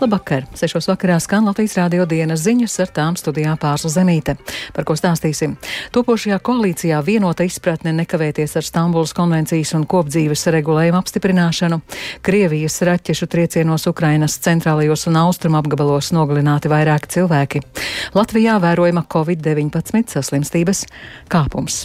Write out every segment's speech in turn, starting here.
Labvakar! Sešos vakarā skan Latvijas rādio dienas ziņas ar tām studijā pārsla zemīte. Par ko stāstīsim? Topošajā koalīcijā vienota izpratne nekavēties ar Stambulas konvencijas un kopdzīves regulējumu apstiprināšanu. Krievijas raķešu triecienos Ukrainas centrālajos un austrumu apgabalos nogalināti vairāki cilvēki. Latvijā vērojama Covid-19 saslimstības kāpums.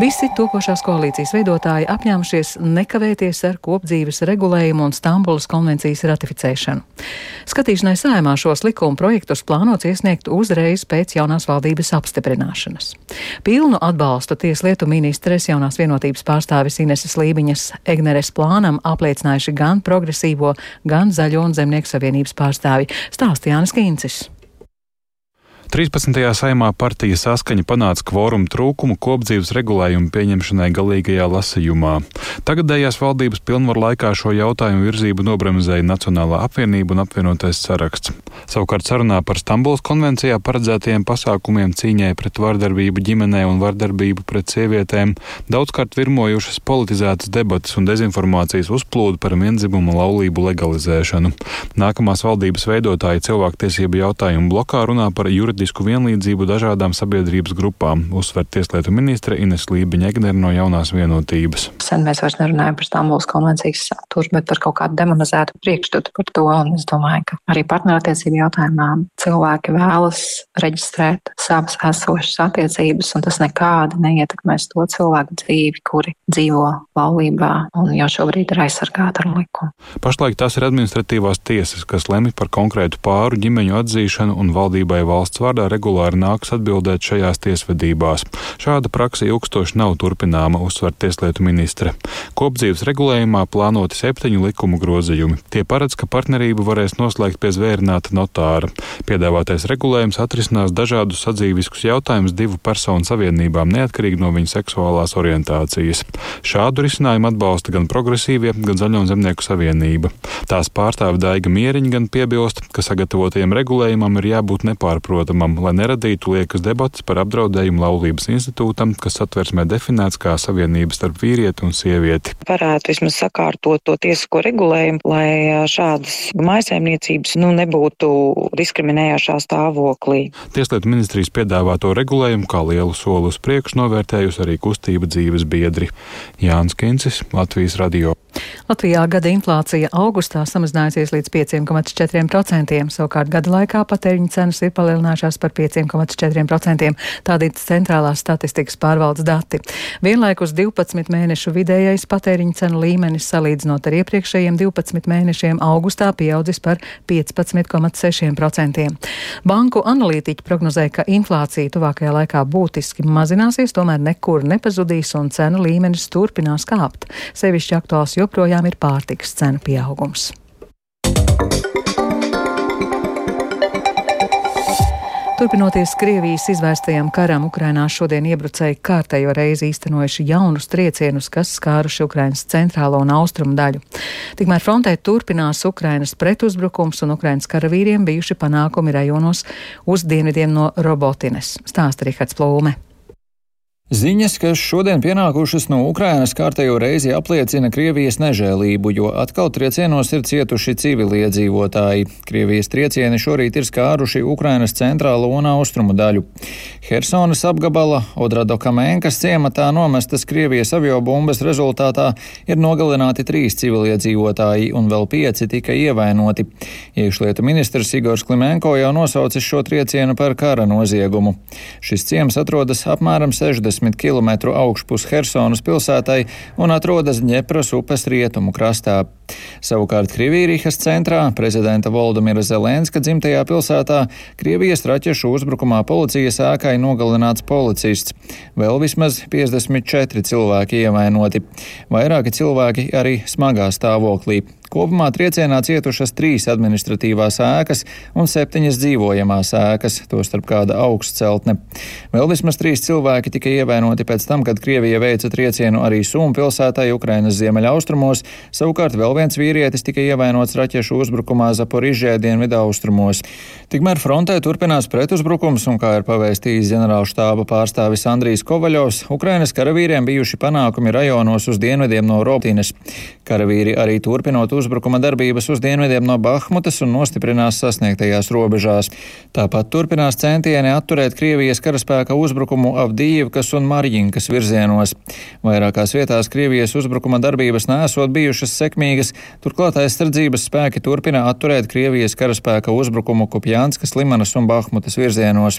Visi topošās koalīcijas veidotāji apņēmušies nekavēties ar kopdzīves regulējumu un Stambulas konvencijas ratificēšanu. Skatīšanai sājumā šos likuma projektus plānots iesniegt uzreiz pēc jaunās valdības apstiprināšanas. Pilnu atbalstu tieslietu ministres jaunās vienotības pārstāvis Ineses Lībiņas Egneres plānam apliecinājuši gan progresīvo, gan zaļo un zemnieku savienības pārstāvi stāstījānis Kīncis. 13. saimā partija saskaņa panāca kvorumu trūkumu kopdzīves regulējumu pieņemšanai galīgajā lasījumā. Tagadējās valdības pilnvaru laikā šo jautājumu virzību nobremzēja Nacionālā apvienība un apvienotais saraksts. Savukārt sarunā par Stambuls konvencijā paredzētajiem pasākumiem cīņai pret vardarbību ģimenē un vardarbību pret sievietēm daudzkārt virmojušas politizētas debatas un dezinformācijas uzplūdu par vienzimumu laulību legalizēšanu. Nākamās valdības veidotāji cilvēktiesību jautājumu blokā runā par juridisku juridisku vienlīdzību dažādām sabiedrības grupām, uzsver tieslietu ministre Ines Lībiņa Egner no jaunās vienotības. Sen mēs vairs nerunājam par Stambulas konvencijas saturu, bet par kaut kādu demonizētu priekšstatu par to. Un es domāju, ka arī partnerattiecību jautājumā cilvēki vēlas reģistrēt savas esošas attiecības, un tas nekādi neietekmēs to cilvēku dzīvi, kuri dzīvo laulībā un jau šobrīd ir aizsargāti ar likumu. Pašlaik tās ir administratīvās tiesas, kas lemj par konkrētu pāru ģimeņu atzīšanu un valdībai valsts vārdā regulāri nāks atbildēt šajās tiesvedībās. Šāda praksa ilgstoši nav turpināma, uzsver tieslietu ministre. Kopdzīves regulējumā plānoti septiņu likumu grozījumi. Tie paredz, ka partnerību varēs noslēgt pie zvērināta notāra. Piedāvātais regulējums atrisinās dažādus sadzīviskus jautājumus divu personu savienībām, neatkarīgi no viņu seksuālās orientācijas. Šādu risinājumu atbalsta gan progresīvie, gan Zaļo zemnieku savienība. Tās pārstāve Daiga Mieriņa gan piebilst, ka sagatavotajam regulējumam ir jābūt nepārprotamam lēmumam, lai neradītu liekas debatas par apdraudējumu laulības institūtam, kas satversmē definēts kā savienība starp vīrieti un sievieti. Varētu vismaz sakārtot to tiesisko regulējumu, lai šādas mājasēmniecības nu, nebūtu diskriminējošā stāvoklī. Tieslietu ministrijas piedāvāto regulējumu kā lielu soli uz priekšu novērtējusi arī kustība dzīves biedri Jānis Kincis, Latvijas radio. Latvijā gada inflācija augustā samazinājusies līdz 5,4%, savukārt gada laikā patēriņa cenas ir palielinājušās par 5,4%. Tādi centrālās statistikas pārvaldes dati. Vienlaikus 12 mēnešu vidējais patēriņa cenu līmenis salīdzinot ar iepriekšējiem 12 mēnešiem augustā pieaudzis par 15,6%. Banku analītiķi prognozē, ka inflācija tuvākajā laikā būtiski mazināsies, tomēr nekur nepazudīs un cenu līmenis turpinās kāpt. Sevišķi aktuāls joprojām ir pārtikas cenu pieaugums. Turpinoties Krievijas izvērstajam karam, Ukrainā šodien iebrucēji kārtējo reizi īstenojuši jaunus triecienus, kas skāruši Ukrainas centrālo un austrumu daļu. Tikmēr frontē turpinās Ukrainas pretuzbrukums un Ukrainas karavīriem bijuši panākumi rajonos uz dienvidiem no Robotines. Stāsta Rihards Plūme. Ziņas, kas šodien pienākušas no Ukrainas, kārtējo reizi apliecina Krievijas nežēlību, jo atkal triecienos ir cietuši civiliedzīvotāji. Krievijas triecieni šorīt ir skāruši Ukrainas centrālo un austrumu daļu. Hersonas apgabala Odradokamenkas ciematā nomestas Krievijas aviobumbas rezultātā ir nogalināti trīs civiliedzīvotāji un vēl pieci tika ievainoti. Iekšlietu ministrs Igors Klimenko jau nosaucis šo triecienu par kara noziegumu. Šis ciems atrodas apmēram 60 50 km augšpus Hersonas pilsētai un atrodas Ņepras upes rietumu krastā. Savukārt Krievijas centrā, prezidenta Voldemira Zelenska dzimtajā pilsētā, Krievijas raķešu uzbrukumā policijas ēkai nogalināts policists. Vēl vismaz 54 cilvēki ievainoti. Vairāki cilvēki arī smagā stāvoklī. Kopumā triecienā cietušas trīs administratīvās ēkas un septiņas dzīvojamās ēkas, tostarp kāda augstceltne. Vēl vismaz trīs cilvēki tika ievainoti pēc tam, kad Krievija veica triecienu arī Sūmu pilsētai Ukrainas ziemeļaustrumos, savukārt vēl viens vīrietis tika ievainots raķešu uzbrukumā Zaporižē dienvidaustrumos. Tikmēr frontē turpinās pretuzbrukums, un, kā ir pavēstījis ģenerālštāba pārstāvis Andrijs Kovaļovs, Ukrainas karavīriem bijuši panākumi rajonos uz dienvidiem no Robtīnes. Karavīri arī turpinot uzbrukuma darbības uz dienvidiem no Bahmutas un nostiprinās sasniegtajās robežās. Tāpat turpinās centieni atturēt Krievijas karaspēka uzbrukumu Avdījivkas un Marģinkas virzienos. Vairākās vietās Krievijas uzbrukuma darbības nesot bijušas sekmīgas, turklāt aizsardzības spēki turpina atturēt Krievijas karaspēka uzbrukumu Kupjā Brjānskas, Limanas un Bahmutas virzienos.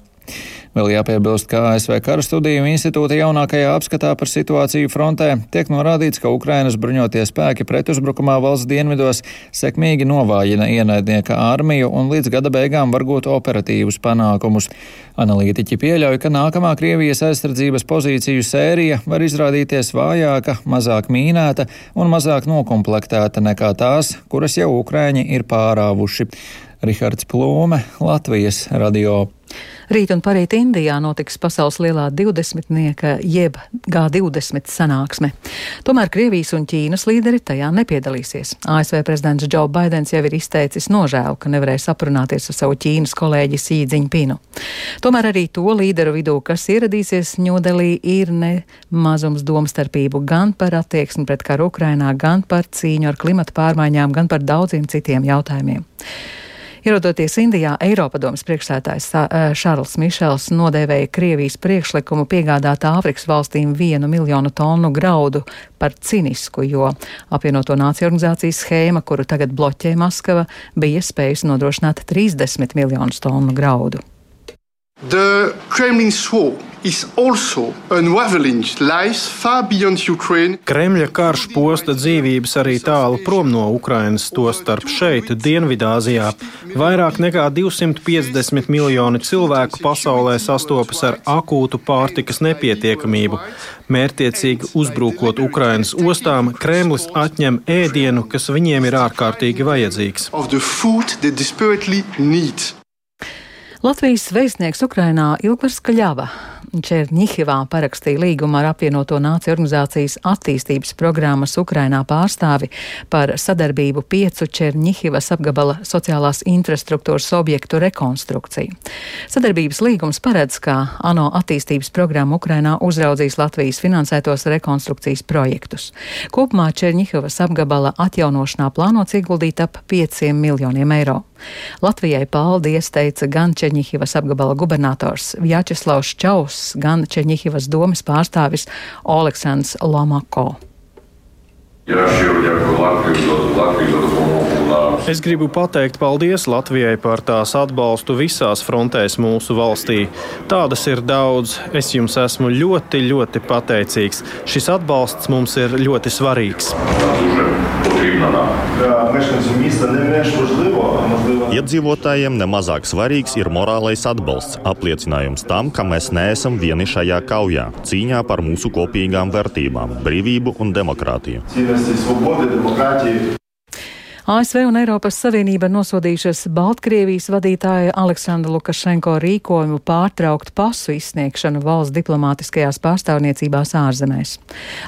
Vēl jāpiebilst, ka ASV Kara studiju institūta jaunākajā apskatā par situāciju frontē tiek norādīts, ka Ukrainas bruņotie spēki pretuzbrukumā valsts dienvidos sekmīgi novājina ienaidnieka armiju un līdz gada beigām var gūt operatīvus panākumus. Analītiķi pieļauj, ka nākamā Krievijas aizsardzības pozīciju sērija var izrādīties vājāka, mazāk mīnēta un mazāk nokomplektēta nekā tās, kuras jau Ukraiņi ir pārāvuši. Rihards Plūme, Latvijas radio. Rīt un parīt Indijā notiks pasaules lielā 20-nieka jeb G20 sanāksme. Tomēr Krievijas un Ķīnas līderi tajā nepiedalīsies. ASV prezidents Džo Baidens jau ir izteicis nožēlu, ka nevarēja saprunāties ar savu Ķīnas kolēģi Sīdziņpinu. Tomēr arī to līderu vidū, kas ieradīsies Ņūdelī, ir ne mazums domstarpību gan par attieksmi pret karu Ukrainā, gan par cīņu ar klimata pārmaiņām, gan par daudziem citiem jautājumiem. Ierodoties Indijā, Eiropadomas priekšsētājs Šarls Mišels nodēvēja Krievijas priekšlikumu piegādāt Āfrikas valstīm vienu miljonu tonu graudu par cinisku, jo apvienoto nāciju organizācijas schēma, kuru tagad bloķē Maskava, bija spējusi nodrošināt 30 miljonus tonu graudu. The Kremlin swore Kremļa karš posta dzīvības arī tālu prom no Ukrainas, tostarp šeit, Dienvidāzijā. Vairāk nekā 250 miljoni cilvēku pasaulē sastopas ar akūtu pārtikas nepietiekamību. Mērtiecīgi uzbrukot Ukrainas ostām, Kremlis atņem ēdienu, kas viņiem ir ārkārtīgi vajadzīgs. Latvijas vēstnieks Ukrainā Ilgvars Kaļava Černihivā parakstīja līgumu ar apvienoto nāciju organizācijas attīstības programmas Ukrainā pārstāvi par sadarbību piecu Černihivas apgabala sociālās infrastruktūras objektu rekonstrukciju. Sadarbības līgums paredz, ka ANO attīstības programma Ukrainā uzraudzīs Latvijas finansētos rekonstrukcijas projektus. Kopumā Černihivas apgabala atjaunošanā plānots ieguldīt ap 5 miljoniem eiro. Latvijai paldies teica gan Čeņihivas apgabala gubernators Vjačeslavs Čaus, gan Čeņihivas domas pārstāvis Oleksandrs Lomako. Es gribu pateikt paldies Latvijai par tās atbalstu visās frontēs mūsu valstī. Tādas ir daudz. Es jums esmu ļoti, ļoti pateicīgs. Šis atbalsts mums ir ļoti svarīgs. Iedzīvotājiem nemazāk svarīgs ir morālais atbalsts, apliecinājums tam, ka mēs neesam vieni šajā kaujā, cīņā par mūsu kopīgām vērtībām, brīvību un demokrātiju. ASV un Eiropas Savienība nosodījušas Baltkrievijas vadītāja Aleksandra Lukašenko rīkojumu pārtraukt pasu izsniegšanu valsts diplomātiskajās pārstāvniecībās ārzemēs.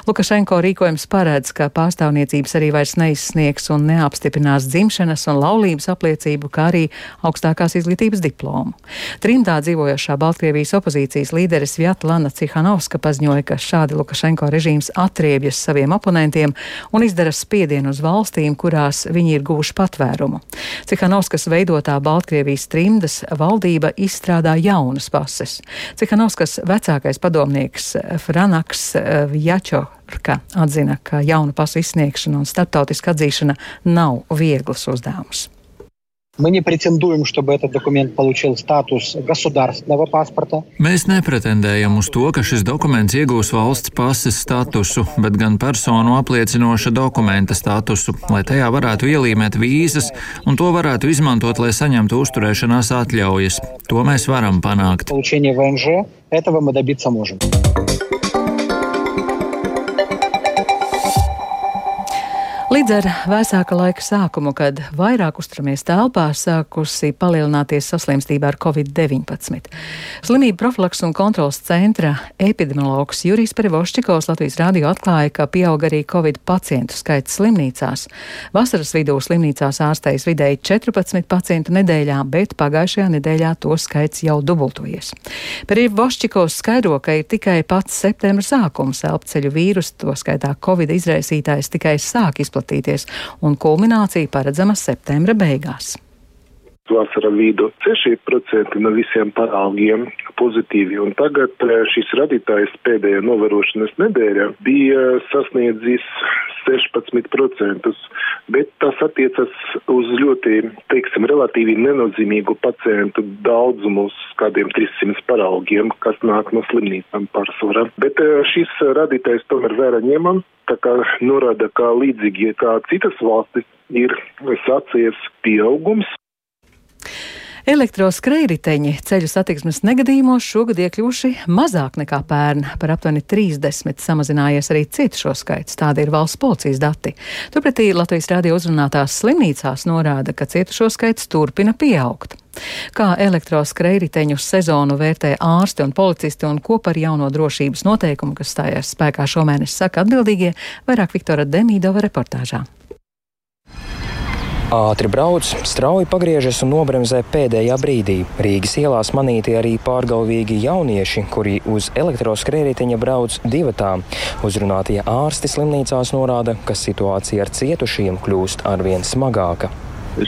Lukašenko rīkojums paredz, ka pārstāvniecības arī vairs neizsniegs un neapstiprinās dzimšanas un laulības apliecību, kā arī augstākās izglītības diplomu. Trimdā dzīvojošā Baltkrievijas opozīcijas līderis Vjatlana Cihanovska paziņoja, ka šādi Lukašenko režīms atriebjas saviem oponentiem un izdara spiedienu uz valstīm, kurās viņi viņi ir guvuši patvērumu. Cihanovskas veidotā Baltkrievijas trimdas valdība izstrādā jaunas pases. Cihanovskas vecākais padomnieks Franaks Jačorka atzina, ka jaunu pasu izsniegšana un starptautiska atzīšana nav viegls uzdevums. Мы не претендуем, чтобы этот документ получил статус государственного паспорта. Mēs nepretendējam uz to, ka šis dokuments iegūs valsts pases statusu, bet gan personu apliecinoša dokumenta statusu, lai tajā varētu ielīmēt vīzas un to varētu izmantot, lai saņemtu uzturēšanās atļaujas. To mēs varam panākt. Этого мы добиться можем. Līdz ar vēsāka laika sākumu, kad vairāk uzturamies telpā, sākusi palielināties saslimstība ar covid-19. Slimību profilaks un kontrols centra epidemiologs Jurijs Perivoščikovs Latvijas rādio atklāja, ka pieaug arī covid pacientu skaits slimnīcās. Vasaras vidū slimnīcās ārstējas vidēji 14 pacientu nedēļā, bet pagājušajā nedēļā to skaits jau dubultojies. Perivoščikovs skaidro, ka ir tikai pats septembra sākums, elpceļu vīrusu, to skaitā covid izraisītājs tikai sāk izplatīties izplatīties, un kulminācija paredzama septembra beigās. Vasara vidū 6% no visiem paraugiem pozitīvi, un tagad eh, šis radītājs pēdējā novērošanas nedēļā bija sasniedzis 16%, bet tas attiecas uz ļoti, teiksim, relatīvi nenozīmīgu pacientu daudzumu uz kādiem 300 paraugiem, kas nāk no slimnīcām pārsvarā. Bet eh, šis radītājs tomēr vērā ņemam, tā kā norāda, ka līdzīgi kā citas valstis ir sācies pieaugums Elektroskrējriteņi ceļu satiksmes negadījumos šogad iekļuvuši mazāk nekā pērn. Par aptuveni 30 samazinājies arī cietušo skaits. Tādi ir valsts policijas dati. Turpretī Latvijas rādio uzrunātās slimnīcās norāda, ka cietušo skaits turpina pieaugt. Kā elektroskrējriteņu sezonu vērtē ārsti un policisti un ko par jauno drošības noteikumu, kas stājās spēkā šomēnes, saka atbildīgie, vairāk Viktora Demīdova reportāžā. Ātri brauc, strauji pagriežas un nobremzē pēdējā brīdī. Rīgas ielās manīti arī pārgalvīgi jaunieši, kuri uz elektroskrējējiņa brauc divatā. Uzrunātie ārsti slimnīcās norāda, ka situācija ar cietušiem kļūst arvien smagāka.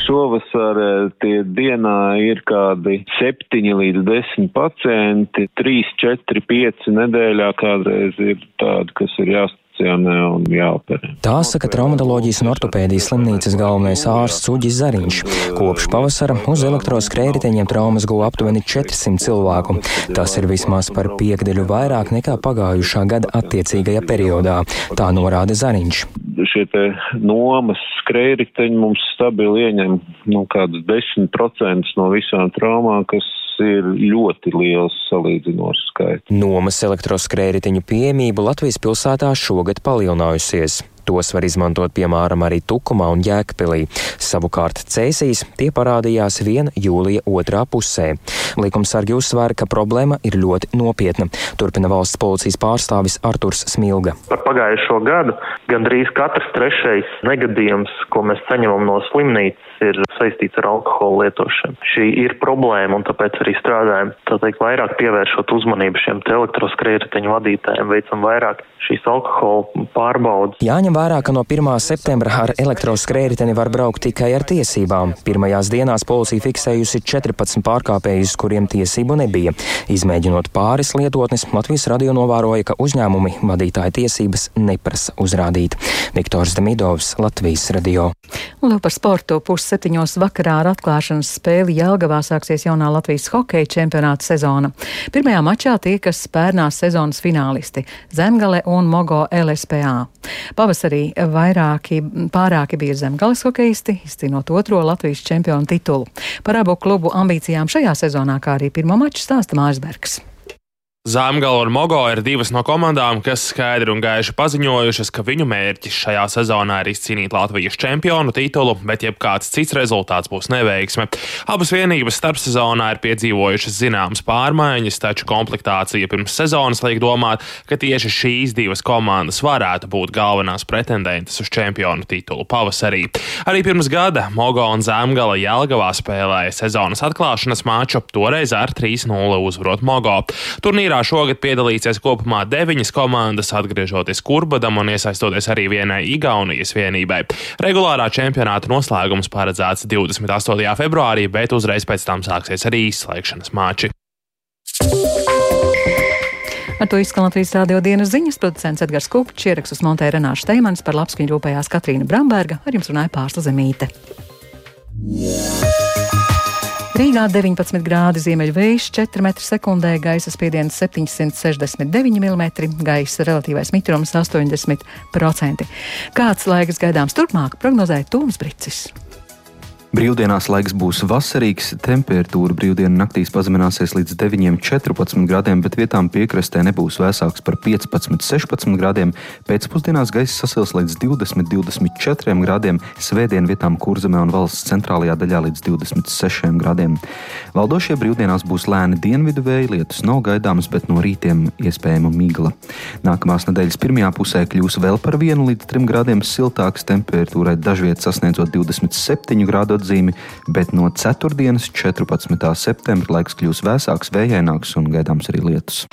Šovasar eh, tie dienā ir kādi 7 līdz 10 pacienti, 3, 4, 5 nedēļā kādreiz ir tādi, kas ir jāstāv jāinjekcionē un jāoperē. Tā saka traumatoloģijas un ortopēdijas slimnīcas galvenais ārsts Uģis Zariņš. Kopš pavasara uz elektroskrējriteņiem traumas guva aptuveni 400 cilvēku. Tas ir vismaz par piekdeļu vairāk nekā pagājušā gada attiecīgajā periodā. Tā norāda Zariņš. Šie nomas skrējriteņi mums stabili ieņem nu, kādus 10% no visām traumām, kas ir ļoti liels salīdzinošs skaits. Nomas elektroskrējriteņu pieejamību Latvijas pilsētā šogad palielinājusies. Tos var izmantot piemēram arī Tukumā un Jēkpilī. Savukārt cēsīs tie parādījās vien jūlija otrā pusē. Likumsargi uzsvēra, ka problēma ir ļoti nopietna. Turpina valsts policijas pārstāvis Arturs Smilga. Par pagājušo gadu gandrīz katrs trešais negadījums, ko mēs saņemam no slimnīcas, ir saistīts ar alkohola lietošanu. Šī ir problēma, un tāpēc arī strādājam, tā teikt, vairāk pievēršot uzmanību šiem elektroskrējēju vadītājiem, veicam vairāk šīs alkohola pārbaudas. Jāņem vērā, ka no 1. septembra ar elektroskrējēju var braukt tikai ar tiesībām. Pirmajās dienās policija fiksējusi 14 pārkāpējus, kuriem tiesību nebija. Izmēģinot pāris lietotnes, Latvijas radio novēroja, ka uzņēmumi vadītāja tiesības neprasa uzrādīt. Viktors Demidovs, Latvijas radio. Vēl par sportu. Pusseptiņos vakarā ar atklāšanas spēli Jelgavā sāksies jaunā Latvijas hokeja čempionāta sezona. Pirmajā mačā tiekas pērnās sezonas finālisti - Zemgale un Mogo LSPA. Pavasarī vairāki pārāki bija Zemgales hokeisti, izcīnot otro Latvijas čempionu titulu. Par abu klubu ambīcijām šajā sezonā, kā arī pirmo maču stāsta Mārsbergs. Zemgala un Mogo ir divas no komandām, kas skaidri un gaiši paziņojušas, ka viņu mērķis šajā sezonā ir izcīnīt Latvijas čempionu titulu, bet jebkāds cits rezultāts būs neveiksme. Abas vienības starpsezonā ir piedzīvojušas zināmas pārmaiņas, taču komplektācija pirms sezonas liek domāt, ka tieši šīs divas komandas varētu būt galvenās pretendentes uz čempionu titulu pavasarī. Arī pirms gada Mogo un Zemgala Jelgavā spēlēja sezonas atklāšanas maču, toreiz ar 3-0 uzvarot Mogo. Turnīrā Turnīrā šogad piedalīsies kopumā deviņas komandas, atgriežoties Kurbadam un iesaistoties arī vienai Igaunijas vienībai. Regulārā čempionāta noslēgums paredzēts 28. februārī, bet uzreiz pēc tam sāksies arī izslēgšanas mači. Ar to izskan Latvijas rādio dienas ziņas producents Edgars Kupčs, ierakstus montē Renāša Steimans, par labskaņu rūpējās Katrīna Bramberga, ar jums runāja Pārsla Zemīte. Rīgā 19 grādi ziemeļvējš, 4 m2, gaisa spiediens 769 mm, gaisa relatīvais mitrums 80%. Kāds laiks gaidāms turpmāk, prognozēja Tūms Bricis. Brīvdienās laiks būs vasarīgs, temperatūra brīvdienu naktīs pazemināsies līdz 9,14 grādiem, bet vietām piekrastē nebūs vēsāks par 15-16 grādiem. Pēcpusdienās gaisa sasils līdz 20-24 grādiem, svētdien vietām kurzemē un valsts centrālajā daļā līdz 26 grādiem. Valdošie brīvdienās būs lēni dienvidu vēji, lietus nav gaidāmas, bet no rītiem iespējama migla. Nākamās nedēļas pirmajā pusē kļūs vēl par 1 līdz 3 grādiem siltāks, temperatūrai dažviet sasniedzot 27 grādu atzīmi, bet no 4. 14. septembra laiks kļūs vēsāks, vējaināks un gaidāms arī lietus.